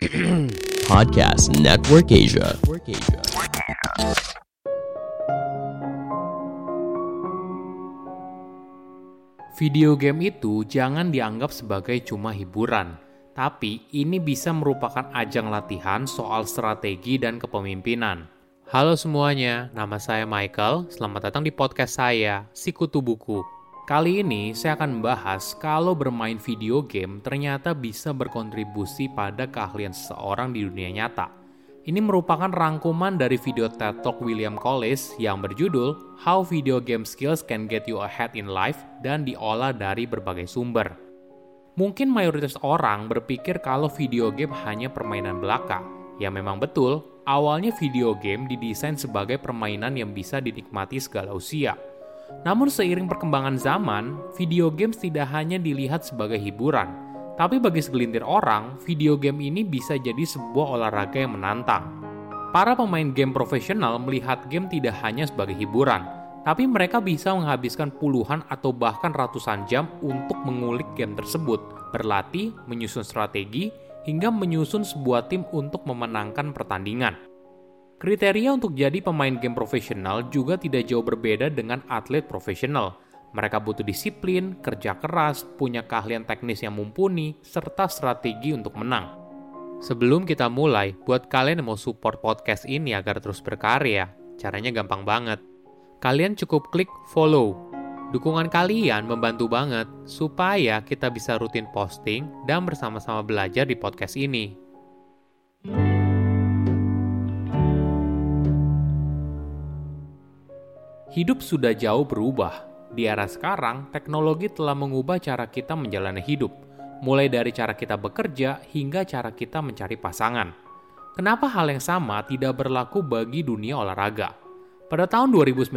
Podcast Network Asia. Video game itu jangan dianggap sebagai cuma hiburan, tapi ini bisa merupakan ajang latihan soal strategi dan kepemimpinan. Halo semuanya, nama saya Michael. Selamat datang di podcast saya, Sikutu Buku. Kali ini saya akan membahas kalau bermain video game ternyata bisa berkontribusi pada keahlian seseorang di dunia nyata. Ini merupakan rangkuman dari video TED Talk William Collis yang berjudul How Video Game Skills Can Get You Ahead in Life dan diolah dari berbagai sumber. Mungkin mayoritas orang berpikir kalau video game hanya permainan belaka. Ya memang betul, awalnya video game didesain sebagai permainan yang bisa dinikmati segala usia – namun seiring perkembangan zaman, video games tidak hanya dilihat sebagai hiburan, tapi bagi segelintir orang, video game ini bisa jadi sebuah olahraga yang menantang. Para pemain game profesional melihat game tidak hanya sebagai hiburan, tapi mereka bisa menghabiskan puluhan atau bahkan ratusan jam untuk mengulik game tersebut, berlatih, menyusun strategi, hingga menyusun sebuah tim untuk memenangkan pertandingan. Kriteria untuk jadi pemain game profesional juga tidak jauh berbeda dengan atlet profesional. Mereka butuh disiplin, kerja keras, punya keahlian teknis yang mumpuni, serta strategi untuk menang. Sebelum kita mulai, buat kalian yang mau support podcast ini agar terus berkarya, caranya gampang banget. Kalian cukup klik follow. Dukungan kalian membantu banget supaya kita bisa rutin posting dan bersama-sama belajar di podcast ini. Hidup sudah jauh berubah. Di era sekarang, teknologi telah mengubah cara kita menjalani hidup, mulai dari cara kita bekerja hingga cara kita mencari pasangan. Kenapa hal yang sama tidak berlaku bagi dunia olahraga? Pada tahun 2019,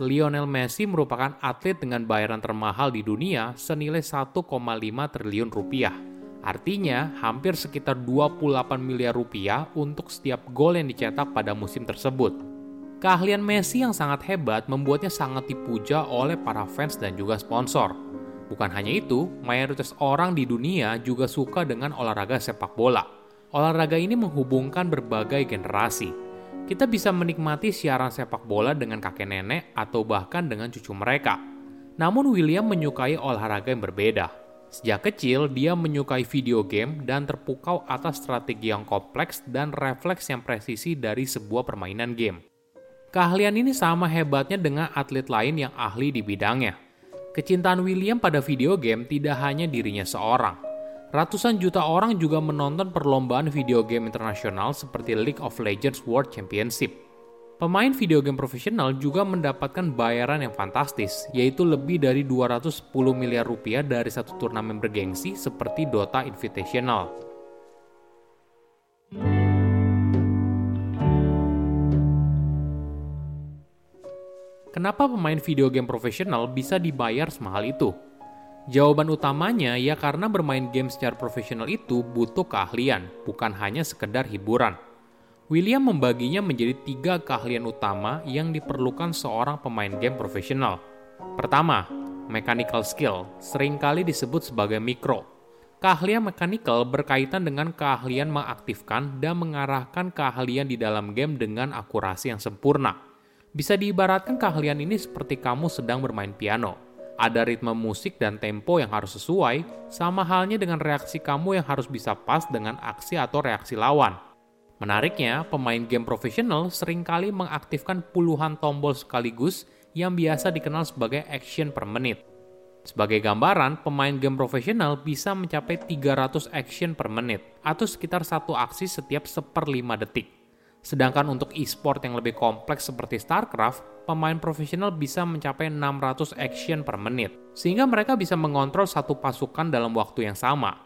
Lionel Messi merupakan atlet dengan bayaran termahal di dunia senilai 1,5 triliun rupiah. Artinya, hampir sekitar 28 miliar rupiah untuk setiap gol yang dicetak pada musim tersebut. Keahlian Messi yang sangat hebat membuatnya sangat dipuja oleh para fans dan juga sponsor. Bukan hanya itu, mayoritas orang di dunia juga suka dengan olahraga sepak bola. Olahraga ini menghubungkan berbagai generasi. Kita bisa menikmati siaran sepak bola dengan kakek nenek atau bahkan dengan cucu mereka. Namun William menyukai olahraga yang berbeda. Sejak kecil, dia menyukai video game dan terpukau atas strategi yang kompleks dan refleks yang presisi dari sebuah permainan game. Keahlian ini sama hebatnya dengan atlet lain yang ahli di bidangnya. Kecintaan William pada video game tidak hanya dirinya seorang. Ratusan juta orang juga menonton perlombaan video game internasional seperti League of Legends World Championship. Pemain video game profesional juga mendapatkan bayaran yang fantastis, yaitu lebih dari 210 miliar rupiah dari satu turnamen bergengsi seperti Dota Invitational. Kenapa pemain video game profesional bisa dibayar semahal itu? Jawaban utamanya ya karena bermain game secara profesional itu butuh keahlian, bukan hanya sekedar hiburan. William membaginya menjadi tiga keahlian utama yang diperlukan seorang pemain game profesional. Pertama, mechanical skill, sering kali disebut sebagai mikro. Keahlian mechanical berkaitan dengan keahlian mengaktifkan dan mengarahkan keahlian di dalam game dengan akurasi yang sempurna. Bisa diibaratkan keahlian ini seperti kamu sedang bermain piano. Ada ritme musik dan tempo yang harus sesuai, sama halnya dengan reaksi kamu yang harus bisa pas dengan aksi atau reaksi lawan. Menariknya, pemain game profesional sering kali mengaktifkan puluhan tombol sekaligus yang biasa dikenal sebagai action per menit. Sebagai gambaran, pemain game profesional bisa mencapai 300 action per menit, atau sekitar satu aksi setiap seperlima detik. Sedangkan untuk e-sport yang lebih kompleks seperti StarCraft, pemain profesional bisa mencapai 600 action per menit, sehingga mereka bisa mengontrol satu pasukan dalam waktu yang sama.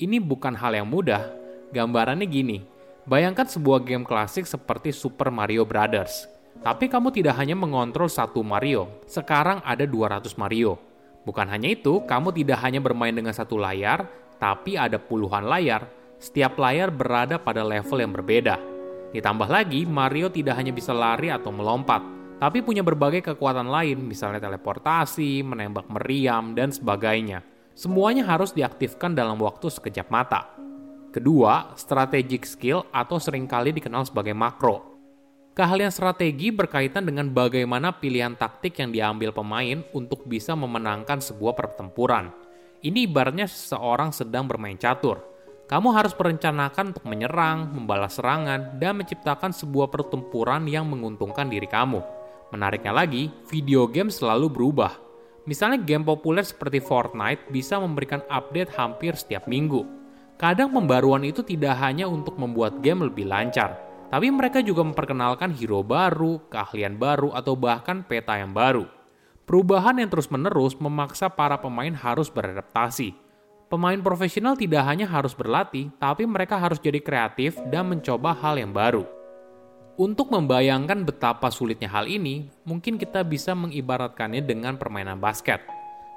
Ini bukan hal yang mudah. Gambarannya gini, bayangkan sebuah game klasik seperti Super Mario Brothers. Tapi kamu tidak hanya mengontrol satu Mario, sekarang ada 200 Mario. Bukan hanya itu, kamu tidak hanya bermain dengan satu layar, tapi ada puluhan layar. Setiap layar berada pada level yang berbeda Ditambah lagi, Mario tidak hanya bisa lari atau melompat, tapi punya berbagai kekuatan lain, misalnya teleportasi, menembak meriam, dan sebagainya. Semuanya harus diaktifkan dalam waktu sekejap mata. Kedua, strategic skill atau sering kali dikenal sebagai makro. Keahlian strategi berkaitan dengan bagaimana pilihan taktik yang diambil pemain untuk bisa memenangkan sebuah pertempuran. Ini ibaratnya seseorang sedang bermain catur. Kamu harus merencanakan untuk menyerang, membalas serangan, dan menciptakan sebuah pertempuran yang menguntungkan diri kamu. Menariknya lagi, video game selalu berubah. Misalnya game populer seperti Fortnite bisa memberikan update hampir setiap minggu. Kadang pembaruan itu tidak hanya untuk membuat game lebih lancar, tapi mereka juga memperkenalkan hero baru, keahlian baru, atau bahkan peta yang baru. Perubahan yang terus-menerus memaksa para pemain harus beradaptasi. Pemain profesional tidak hanya harus berlatih, tapi mereka harus jadi kreatif dan mencoba hal yang baru. Untuk membayangkan betapa sulitnya hal ini, mungkin kita bisa mengibaratkannya dengan permainan basket.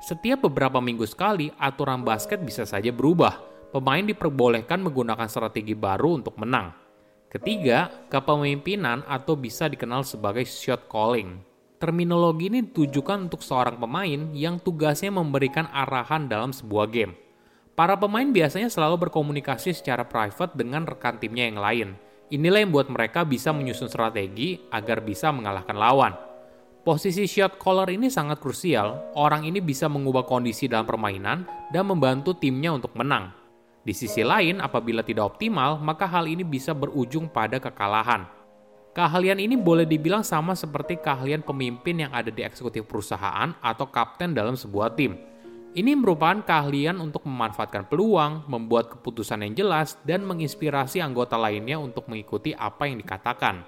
Setiap beberapa minggu sekali, aturan basket bisa saja berubah, pemain diperbolehkan menggunakan strategi baru untuk menang. Ketiga, kepemimpinan atau bisa dikenal sebagai shot calling. Terminologi ini ditujukan untuk seorang pemain yang tugasnya memberikan arahan dalam sebuah game. Para pemain biasanya selalu berkomunikasi secara private dengan rekan timnya yang lain. Inilah yang membuat mereka bisa menyusun strategi agar bisa mengalahkan lawan. Posisi shot caller ini sangat krusial. Orang ini bisa mengubah kondisi dalam permainan dan membantu timnya untuk menang. Di sisi lain, apabila tidak optimal, maka hal ini bisa berujung pada kekalahan. Keahlian ini boleh dibilang sama seperti keahlian pemimpin yang ada di eksekutif perusahaan atau kapten dalam sebuah tim. Ini merupakan keahlian untuk memanfaatkan peluang, membuat keputusan yang jelas, dan menginspirasi anggota lainnya untuk mengikuti apa yang dikatakan.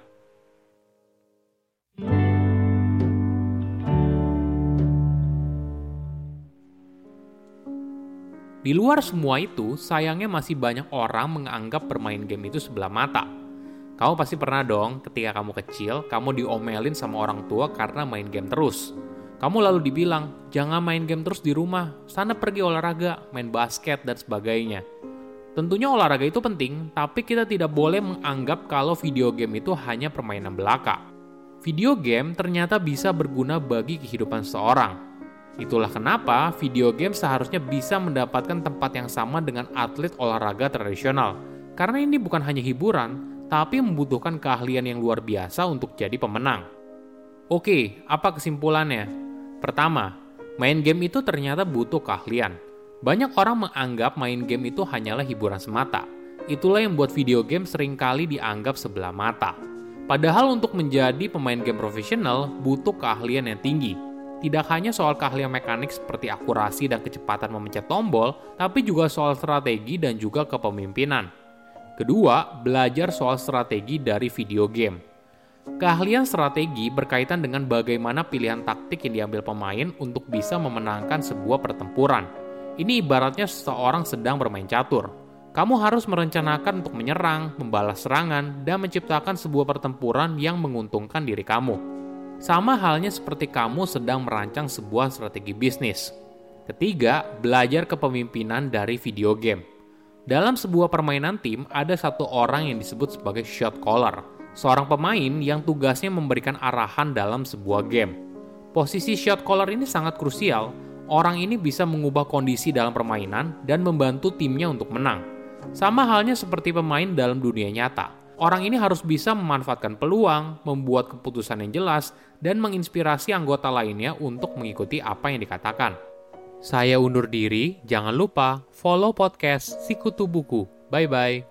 Di luar semua itu, sayangnya masih banyak orang menganggap bermain game itu sebelah mata. Kamu pasti pernah dong ketika kamu kecil, kamu diomelin sama orang tua karena main game terus. Kamu lalu dibilang, jangan main game terus di rumah, sana pergi olahraga, main basket, dan sebagainya. Tentunya olahraga itu penting, tapi kita tidak boleh menganggap kalau video game itu hanya permainan belaka. Video game ternyata bisa berguna bagi kehidupan seseorang, Itulah kenapa video game seharusnya bisa mendapatkan tempat yang sama dengan atlet olahraga tradisional. Karena ini bukan hanya hiburan, tapi membutuhkan keahlian yang luar biasa untuk jadi pemenang. Oke, apa kesimpulannya? Pertama, main game itu ternyata butuh keahlian. Banyak orang menganggap main game itu hanyalah hiburan semata. Itulah yang membuat video game sering kali dianggap sebelah mata. Padahal untuk menjadi pemain game profesional butuh keahlian yang tinggi, tidak hanya soal keahlian mekanik seperti akurasi dan kecepatan memencet tombol, tapi juga soal strategi dan juga kepemimpinan. Kedua, belajar soal strategi dari video game. Keahlian strategi berkaitan dengan bagaimana pilihan taktik yang diambil pemain untuk bisa memenangkan sebuah pertempuran. Ini ibaratnya seseorang sedang bermain catur. Kamu harus merencanakan untuk menyerang, membalas serangan, dan menciptakan sebuah pertempuran yang menguntungkan diri kamu. Sama halnya seperti kamu sedang merancang sebuah strategi bisnis. Ketiga, belajar kepemimpinan dari video game. Dalam sebuah permainan tim, ada satu orang yang disebut sebagai shot caller, seorang pemain yang tugasnya memberikan arahan dalam sebuah game. Posisi shot caller ini sangat krusial. Orang ini bisa mengubah kondisi dalam permainan dan membantu timnya untuk menang. Sama halnya seperti pemain dalam dunia nyata Orang ini harus bisa memanfaatkan peluang, membuat keputusan yang jelas, dan menginspirasi anggota lainnya untuk mengikuti apa yang dikatakan. Saya undur diri, jangan lupa follow podcast Sikutu Buku. Bye-bye.